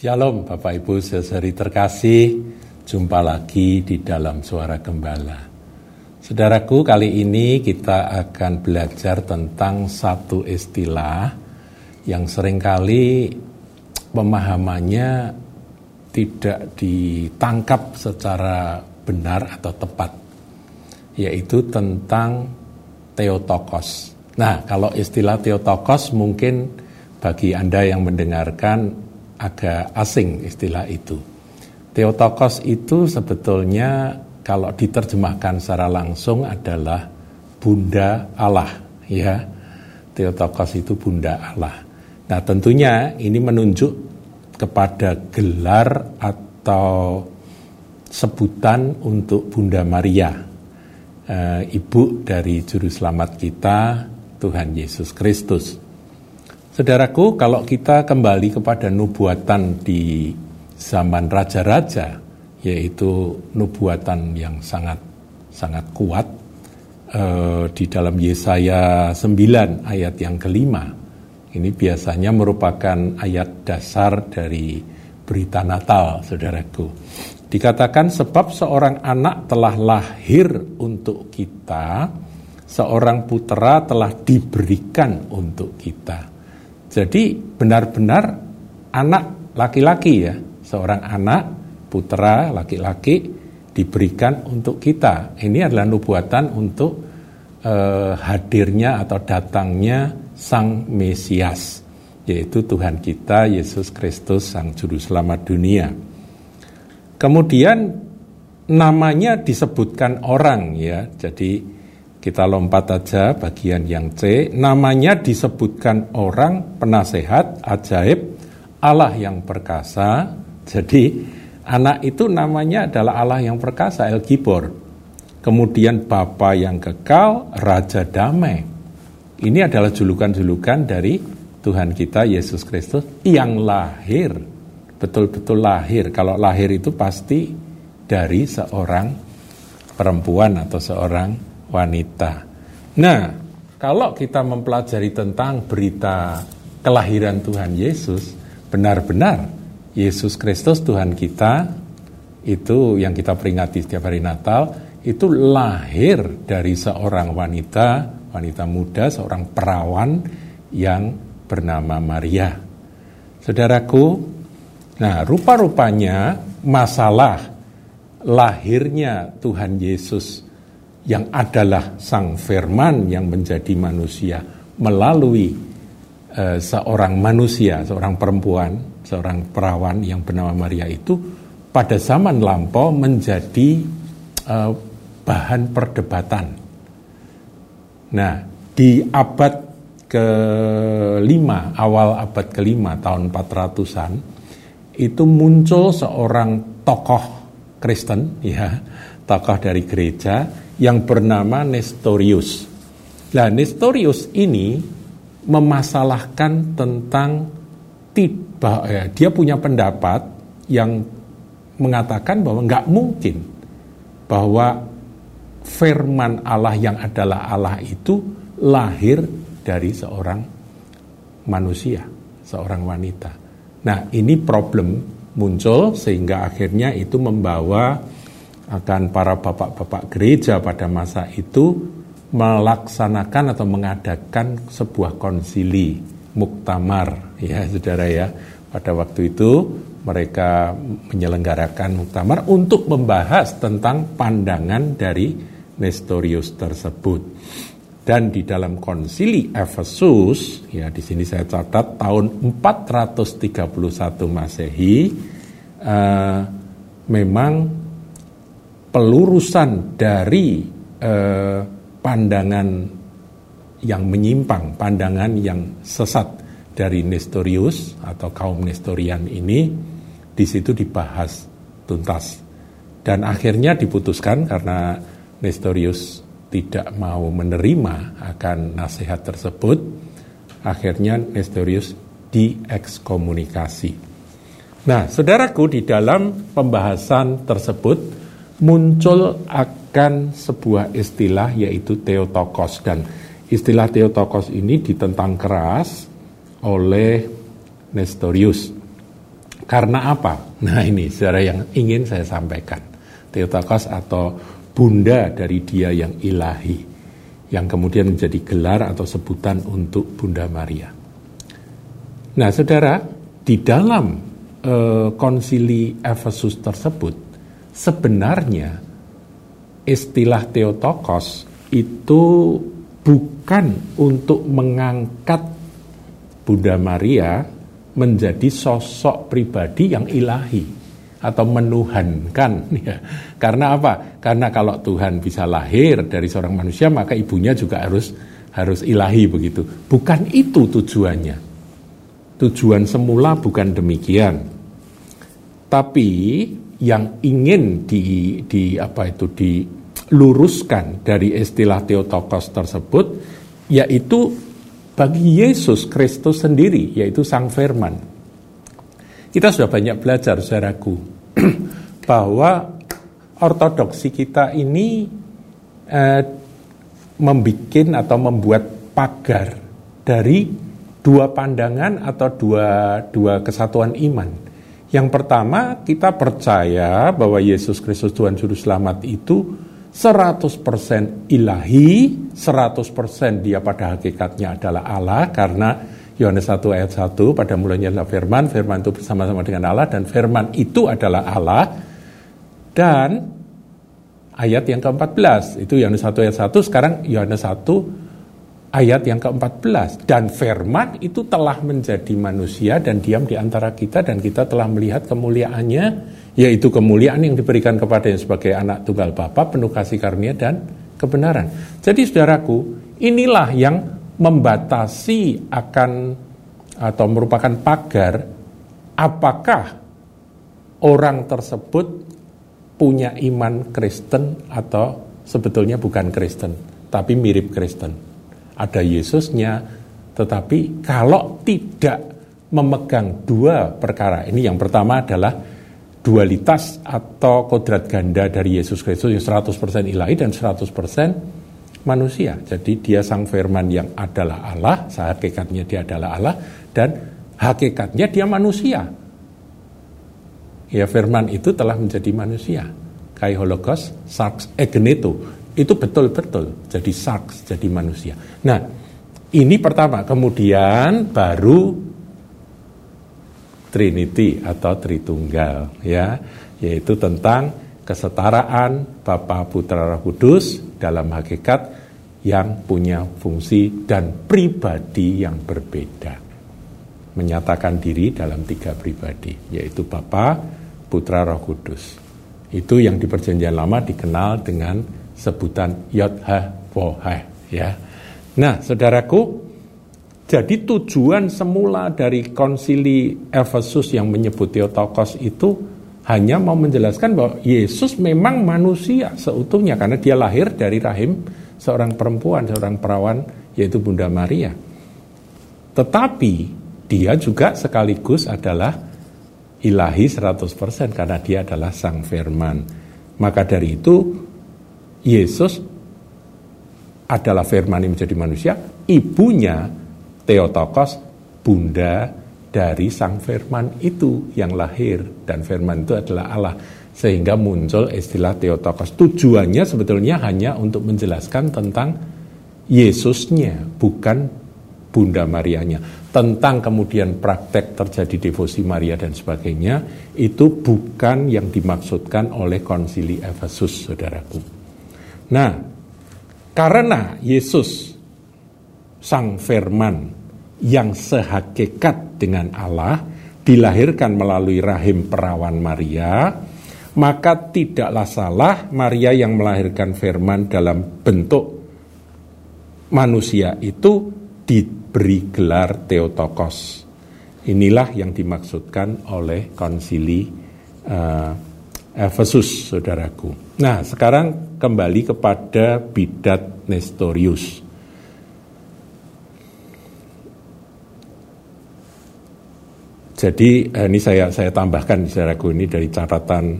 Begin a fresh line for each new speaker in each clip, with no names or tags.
Shalom Bapak Ibu saudari terkasih, jumpa lagi di dalam suara gembala. Saudaraku, kali ini kita akan belajar tentang satu istilah yang sering kali pemahamannya tidak ditangkap secara benar atau tepat, yaitu tentang Theotokos. Nah, kalau istilah Theotokos mungkin bagi Anda yang mendengarkan agak asing istilah itu. Theotokos itu sebetulnya kalau diterjemahkan secara langsung adalah Bunda Allah, ya. Theotokos itu Bunda Allah. Nah, tentunya ini menunjuk kepada gelar atau sebutan untuk Bunda Maria, e, ibu dari juru selamat kita, Tuhan Yesus Kristus. Saudaraku, kalau kita kembali kepada nubuatan di zaman raja-raja, yaitu nubuatan yang sangat sangat kuat eh, di dalam Yesaya 9 ayat yang kelima. Ini biasanya merupakan ayat dasar dari berita Natal, saudaraku. Dikatakan sebab seorang anak telah lahir untuk kita, seorang putra telah diberikan untuk kita. Jadi benar-benar anak laki-laki ya, seorang anak putra laki-laki diberikan untuk kita. Ini adalah nubuatan untuk eh, hadirnya atau datangnya Sang Mesias, yaitu Tuhan kita Yesus Kristus Sang Juru Selamat dunia. Kemudian namanya disebutkan orang ya, jadi kita lompat aja bagian yang C. Namanya disebutkan orang, penasehat, ajaib, Allah yang perkasa. Jadi anak itu namanya adalah Allah yang perkasa, El Gibor. Kemudian Bapa yang kekal, Raja Damai. Ini adalah julukan-julukan dari Tuhan kita Yesus Kristus yang lahir. Betul-betul lahir. Kalau lahir itu pasti dari seorang perempuan atau seorang wanita. Nah, kalau kita mempelajari tentang berita kelahiran Tuhan Yesus, benar-benar Yesus Kristus Tuhan kita itu yang kita peringati setiap hari Natal itu lahir dari seorang wanita, wanita muda, seorang perawan yang bernama Maria. Saudaraku, nah rupa-rupanya masalah lahirnya Tuhan Yesus yang adalah sang firman yang menjadi manusia melalui uh, seorang manusia, seorang perempuan, seorang perawan yang bernama Maria itu pada zaman lampau menjadi uh, bahan perdebatan. Nah, di abad kelima, awal abad kelima tahun 400-an, itu muncul seorang tokoh Kristen, ya, tokoh dari gereja yang bernama Nestorius. Nah, Nestorius ini memasalahkan tentang tiba ya, dia punya pendapat yang mengatakan bahwa nggak mungkin bahwa firman Allah yang adalah Allah itu lahir dari seorang manusia, seorang wanita. Nah, ini problem muncul sehingga akhirnya itu membawa akan para bapak-bapak gereja pada masa itu melaksanakan atau mengadakan sebuah konsili muktamar. Ya saudara ya pada waktu itu mereka menyelenggarakan muktamar untuk membahas tentang pandangan dari Nestorius tersebut. Dan di dalam konsili Efesus ya di sini saya catat tahun 431 Masehi uh, memang pelurusan dari eh, pandangan yang menyimpang, pandangan yang sesat dari Nestorius atau kaum Nestorian ini di situ dibahas tuntas dan akhirnya diputuskan karena Nestorius tidak mau menerima akan nasihat tersebut akhirnya Nestorius diekskomunikasi. Nah, saudaraku di dalam pembahasan tersebut muncul akan sebuah istilah yaitu Theotokos dan istilah Theotokos ini ditentang keras oleh Nestorius. Karena apa? Nah ini saudara yang ingin saya sampaikan. Theotokos atau bunda dari dia yang ilahi. Yang kemudian menjadi gelar atau sebutan untuk Bunda Maria. Nah saudara, di dalam e, konsili Efesus tersebut, sebenarnya istilah Theotokos itu bukan untuk mengangkat Bunda Maria menjadi sosok pribadi yang ilahi atau menuhankan ya. Karena apa? Karena kalau Tuhan bisa lahir dari seorang manusia maka ibunya juga harus harus ilahi begitu. Bukan itu tujuannya. Tujuan semula bukan demikian. Tapi yang ingin di di apa itu diluruskan dari istilah Theotokos tersebut yaitu bagi Yesus Kristus sendiri, yaitu Sang Firman. Kita sudah banyak belajar, saudaraku, bahwa ortodoksi kita ini eh, membuat atau membuat pagar dari dua pandangan atau dua, dua kesatuan iman. Yang pertama, kita percaya bahwa Yesus Kristus Tuhan Juru Selamat itu 100% ilahi, 100% dia pada hakikatnya adalah Allah karena Yohanes 1 ayat 1 pada mulanya adalah firman, firman itu bersama-sama dengan Allah dan firman itu adalah Allah. Dan ayat yang ke-14 itu Yohanes 1 ayat 1 sekarang Yohanes 1 ayat yang ke-14 dan firman itu telah menjadi manusia dan diam di antara kita dan kita telah melihat kemuliaannya yaitu kemuliaan yang diberikan kepada yang sebagai anak tunggal Bapa penuh kasih karunia dan kebenaran. Jadi saudaraku, inilah yang membatasi akan atau merupakan pagar apakah orang tersebut punya iman Kristen atau sebetulnya bukan Kristen, tapi mirip Kristen. Ada Yesusnya, tetapi kalau tidak memegang dua perkara ini, yang pertama adalah dualitas atau kodrat ganda dari Yesus Kristus yang 100% ilahi dan 100% manusia. Jadi dia sang firman yang adalah Allah, hakikatnya dia adalah Allah dan hakikatnya dia manusia. Ya firman itu telah menjadi manusia. Kai hologos, sarx egeneto. Itu betul-betul jadi sarx, jadi manusia. Nah, ini pertama. Kemudian baru Trinity atau Tritunggal ya yaitu tentang kesetaraan Bapa Putra Roh Kudus dalam hakikat yang punya fungsi dan pribadi yang berbeda menyatakan diri dalam tiga pribadi yaitu Bapa Putra Roh Kudus itu yang di perjanjian lama dikenal dengan sebutan Yod Ha ya nah saudaraku jadi tujuan semula dari konsili Efesus yang menyebut Theotokos itu hanya mau menjelaskan bahwa Yesus memang manusia seutuhnya karena dia lahir dari rahim seorang perempuan, seorang perawan yaitu Bunda Maria. Tetapi dia juga sekaligus adalah ilahi 100% karena dia adalah sang firman. Maka dari itu Yesus adalah firman yang menjadi manusia, ibunya Theotokos, bunda dari sang firman itu yang lahir. Dan firman itu adalah Allah. Sehingga muncul istilah Theotokos. Tujuannya sebetulnya hanya untuk menjelaskan tentang Yesusnya bukan Bunda Marianya. Tentang kemudian praktek terjadi devosi Maria dan sebagainya itu bukan yang dimaksudkan oleh konsili Efesus saudaraku nah karena Yesus sang firman yang sehakikat dengan Allah dilahirkan melalui rahim perawan Maria, maka tidaklah salah Maria yang melahirkan firman dalam bentuk manusia itu diberi gelar Theotokos. Inilah yang dimaksudkan oleh konsili uh, Efesus, saudaraku. Nah, sekarang kembali kepada bidat Nestorius. Jadi eh, ini saya saya tambahkan saudaraku ini dari catatan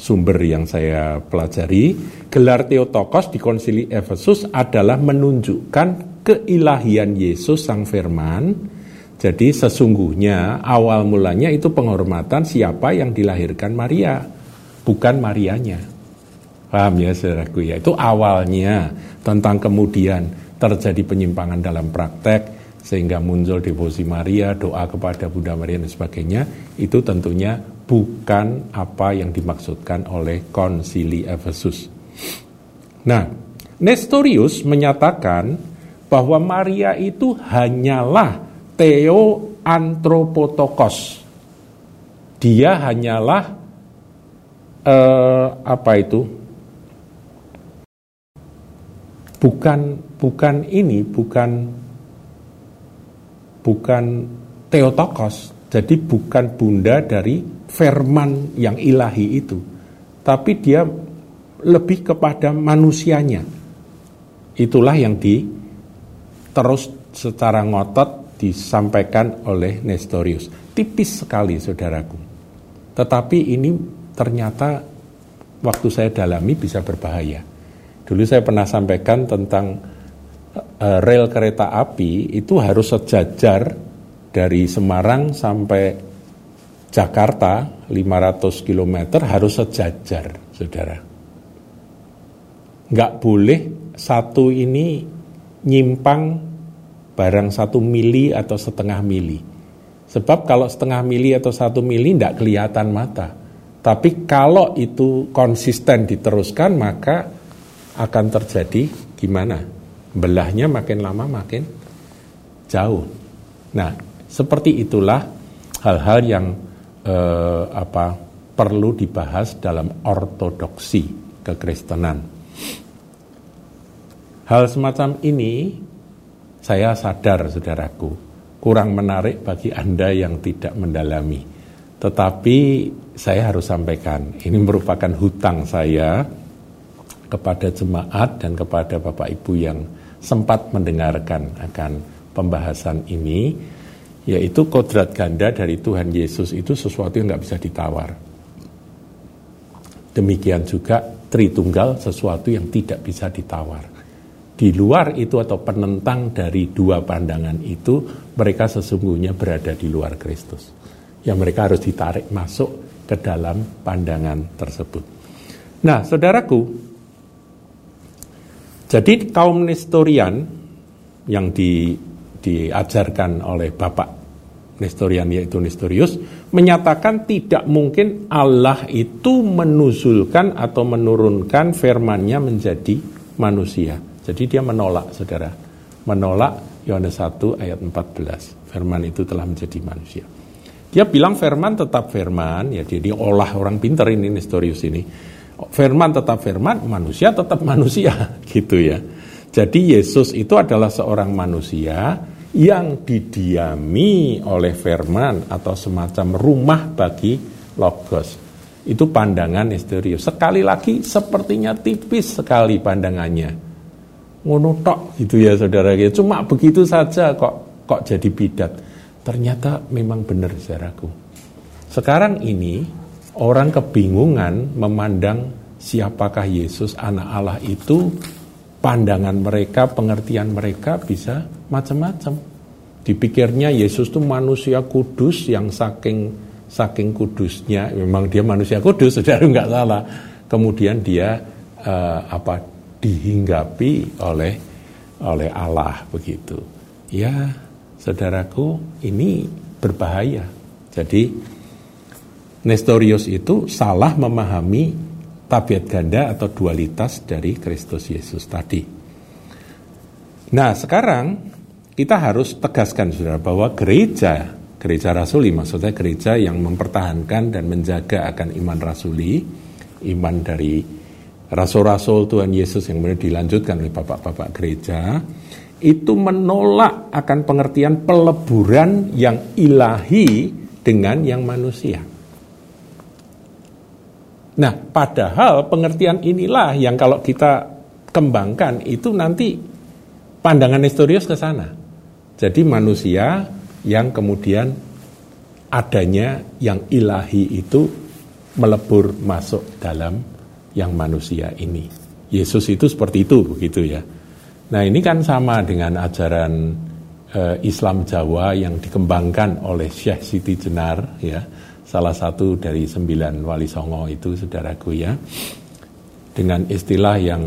sumber yang saya pelajari, gelar Theotokos di Konsili Efesus adalah menunjukkan keilahian Yesus Sang Firman, Jadi sesungguhnya awal mulanya itu penghormatan siapa yang dilahirkan Maria, bukan Marianya. Paham ya saudaraku ya, itu awalnya tentang kemudian terjadi penyimpangan dalam praktek, sehingga muncul devosi Maria, doa kepada Bunda Maria dan sebagainya, itu tentunya bukan apa yang dimaksudkan oleh konsili Efesus. Nah, Nestorius menyatakan bahwa Maria itu hanyalah Theo Antropotokos. Dia hanyalah eh, apa itu? Bukan bukan ini, bukan bukan Theotokos, jadi bukan bunda dari firman yang ilahi itu, tapi dia lebih kepada manusianya. Itulah yang di terus secara ngotot disampaikan oleh Nestorius. Tipis sekali saudaraku. Tetapi ini ternyata waktu saya dalami bisa berbahaya. Dulu saya pernah sampaikan tentang uh, rel kereta api itu harus sejajar dari Semarang sampai Jakarta 500 km harus sejajar, saudara. Nggak boleh satu ini nyimpang barang satu mili atau setengah mili. Sebab kalau setengah mili atau satu mili tidak kelihatan mata. Tapi kalau itu konsisten diteruskan maka akan terjadi gimana? belahnya makin lama makin jauh. Nah, seperti itulah hal-hal yang eh, apa perlu dibahas dalam ortodoksi kekristenan. Hal semacam ini saya sadar saudaraku kurang menarik bagi Anda yang tidak mendalami. Tetapi saya harus sampaikan, ini merupakan hutang saya kepada jemaat dan kepada Bapak Ibu yang sempat mendengarkan akan pembahasan ini, yaitu kodrat ganda dari Tuhan Yesus itu sesuatu yang nggak bisa ditawar. Demikian juga Tritunggal sesuatu yang tidak bisa ditawar. Di luar itu atau penentang dari dua pandangan itu, mereka sesungguhnya berada di luar Kristus. Yang mereka harus ditarik masuk ke dalam pandangan tersebut. Nah, saudaraku, jadi kaum Nestorian yang di, diajarkan oleh Bapak Nestorian yaitu Nestorius menyatakan tidak mungkin Allah itu menuzulkan atau menurunkan firmannya menjadi manusia. Jadi dia menolak saudara. Menolak Yohanes 1 ayat 14. Firman itu telah menjadi manusia. Dia bilang firman tetap firman, ya jadi olah orang pinter ini Nestorius ini firman tetap firman, manusia tetap manusia, gitu ya. Jadi Yesus itu adalah seorang manusia yang didiami oleh firman atau semacam rumah bagi logos. Itu pandangan misterius. Sekali lagi sepertinya tipis sekali pandangannya. Ngono gitu ya saudara. Cuma begitu saja kok kok jadi bidat. Ternyata memang benar saudaraku. Sekarang ini orang kebingungan memandang siapakah Yesus anak Allah itu pandangan mereka, pengertian mereka bisa macam-macam. Dipikirnya Yesus itu manusia kudus yang saking saking kudusnya, memang dia manusia kudus, saudara nggak salah. Kemudian dia uh, apa dihinggapi oleh oleh Allah begitu. Ya, saudaraku, ini berbahaya. Jadi Nestorius itu salah memahami tabiat ganda atau dualitas dari Kristus Yesus tadi. Nah, sekarang kita harus tegaskan saudara bahwa gereja, gereja rasuli maksudnya gereja yang mempertahankan dan menjaga akan iman rasuli, iman dari rasul-rasul Tuhan Yesus yang kemudian dilanjutkan oleh bapak-bapak gereja, itu menolak akan pengertian peleburan yang ilahi dengan yang manusia. Nah, padahal pengertian inilah yang kalau kita kembangkan itu nanti pandangan Nestorius ke sana. Jadi manusia yang kemudian adanya yang ilahi itu melebur masuk dalam yang manusia ini. Yesus itu seperti itu begitu ya. Nah, ini kan sama dengan ajaran uh, Islam Jawa yang dikembangkan oleh Syekh Siti Jenar ya salah satu dari sembilan wali songo itu saudaraku ya. Dengan istilah yang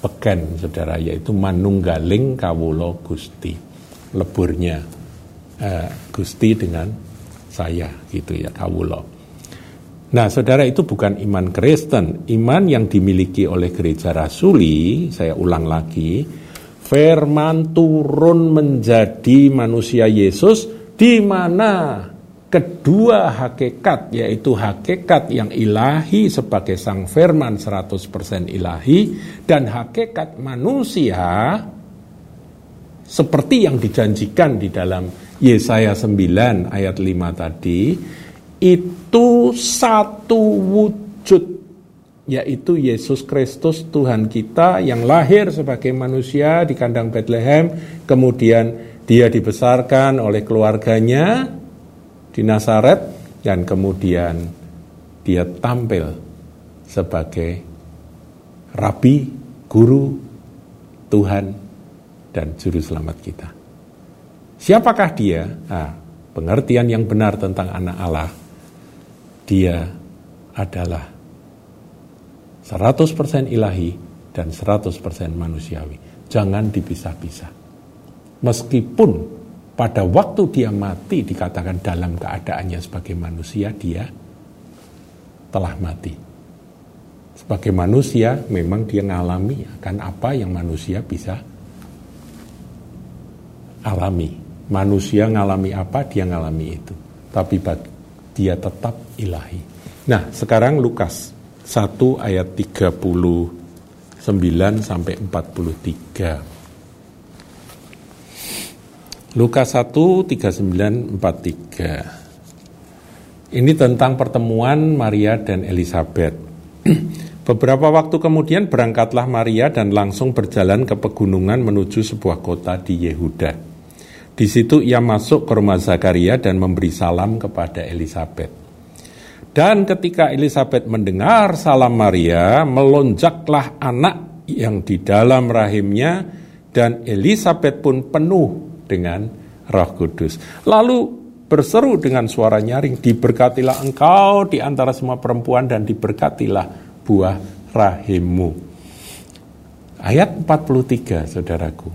peken saudara yaitu manunggaling kawulo gusti. Leburnya uh, gusti dengan saya gitu ya kawulo Nah, saudara itu bukan iman Kristen, iman yang dimiliki oleh gereja rasuli, saya ulang lagi, firman turun menjadi manusia Yesus di mana kedua hakikat yaitu hakikat yang ilahi sebagai sang firman 100% ilahi dan hakikat manusia seperti yang dijanjikan di dalam Yesaya 9 ayat 5 tadi itu satu wujud yaitu Yesus Kristus Tuhan kita yang lahir sebagai manusia di kandang Bethlehem. Kemudian dia dibesarkan oleh keluarganya di Nazaret dan kemudian dia tampil sebagai rabi, guru, Tuhan dan juru selamat kita. Siapakah dia? Nah, pengertian yang benar tentang anak Allah dia adalah 100% ilahi dan 100% manusiawi. Jangan dipisah-pisah. Meskipun pada waktu dia mati dikatakan dalam keadaannya sebagai manusia, dia telah mati. Sebagai manusia memang dia mengalami akan apa yang manusia bisa alami. Manusia mengalami apa, dia mengalami itu. Tapi dia tetap ilahi. Nah, sekarang Lukas 1 ayat 39 sampai 43. Lukas 1 39 43. Ini tentang pertemuan Maria dan Elizabeth. Beberapa waktu kemudian berangkatlah Maria dan langsung berjalan ke pegunungan menuju sebuah kota di Yehuda. Di situ ia masuk ke rumah Zakaria dan memberi salam kepada Elizabeth. Dan ketika Elizabeth mendengar salam Maria, melonjaklah anak yang di dalam rahimnya dan Elizabeth pun penuh dengan Roh Kudus. Lalu berseru dengan suara nyaring, diberkatilah engkau di antara semua perempuan dan diberkatilah buah rahimmu. Ayat 43, saudaraku.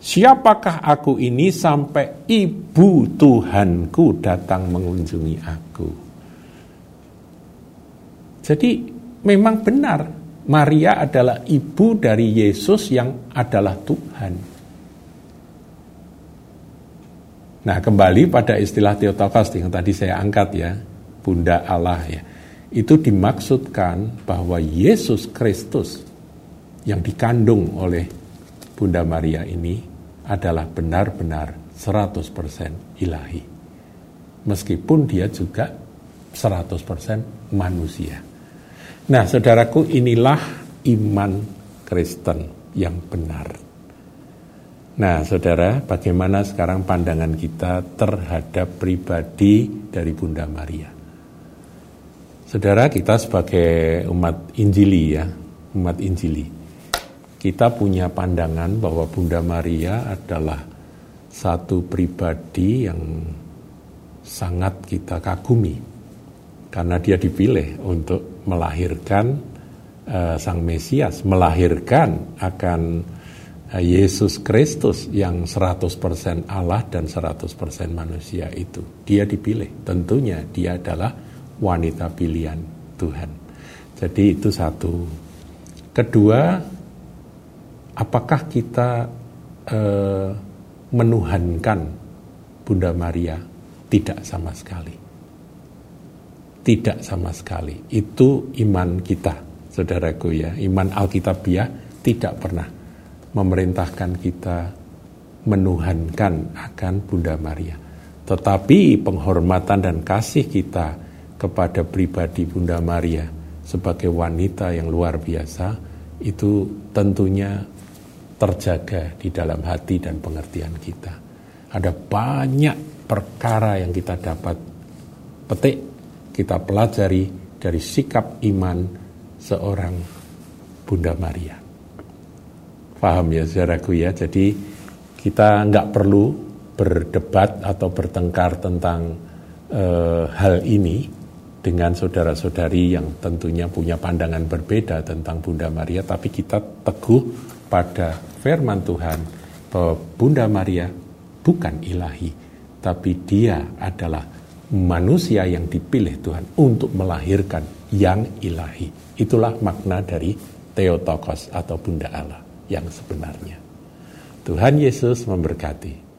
Siapakah aku ini sampai ibu Tuhanku datang mengunjungi aku? Jadi memang benar Maria adalah ibu dari Yesus yang adalah Tuhan. Nah kembali pada istilah Theotokos yang tadi saya angkat ya, Bunda Allah ya. Itu dimaksudkan bahwa Yesus Kristus yang dikandung oleh Bunda Maria ini adalah benar-benar 100% ilahi. Meskipun dia juga 100% manusia. Nah, saudaraku, inilah iman Kristen yang benar. Nah, saudara, bagaimana sekarang pandangan kita terhadap pribadi dari Bunda Maria? Saudara, kita sebagai umat Injili ya, umat Injili, kita punya pandangan bahwa Bunda Maria adalah satu pribadi yang sangat kita kagumi karena dia dipilih untuk melahirkan uh, Sang Mesias, melahirkan akan Yesus Kristus yang 100% Allah dan 100% manusia itu. Dia dipilih, tentunya dia adalah wanita pilihan Tuhan. Jadi itu satu. Kedua, apakah kita uh, menuhankan Bunda Maria? Tidak sama sekali. Tidak sama sekali. Itu iman kita, saudaraku ya. Iman Alkitabiah tidak pernah memerintahkan kita menuhankan akan Bunda Maria. Tetapi penghormatan dan kasih kita kepada pribadi Bunda Maria sebagai wanita yang luar biasa itu tentunya terjaga di dalam hati dan pengertian kita. Ada banyak perkara yang kita dapat petik, kita pelajari dari sikap iman seorang Bunda Maria. Paham ya saudaraku ya, jadi kita nggak perlu berdebat atau bertengkar tentang uh, hal ini dengan saudara-saudari yang tentunya punya pandangan berbeda tentang Bunda Maria, tapi kita teguh pada firman Tuhan bahwa Bunda Maria bukan ilahi, tapi dia adalah manusia yang dipilih Tuhan untuk melahirkan yang ilahi. Itulah makna dari Theotokos atau Bunda Allah yang sebenarnya. Tuhan Yesus memberkati.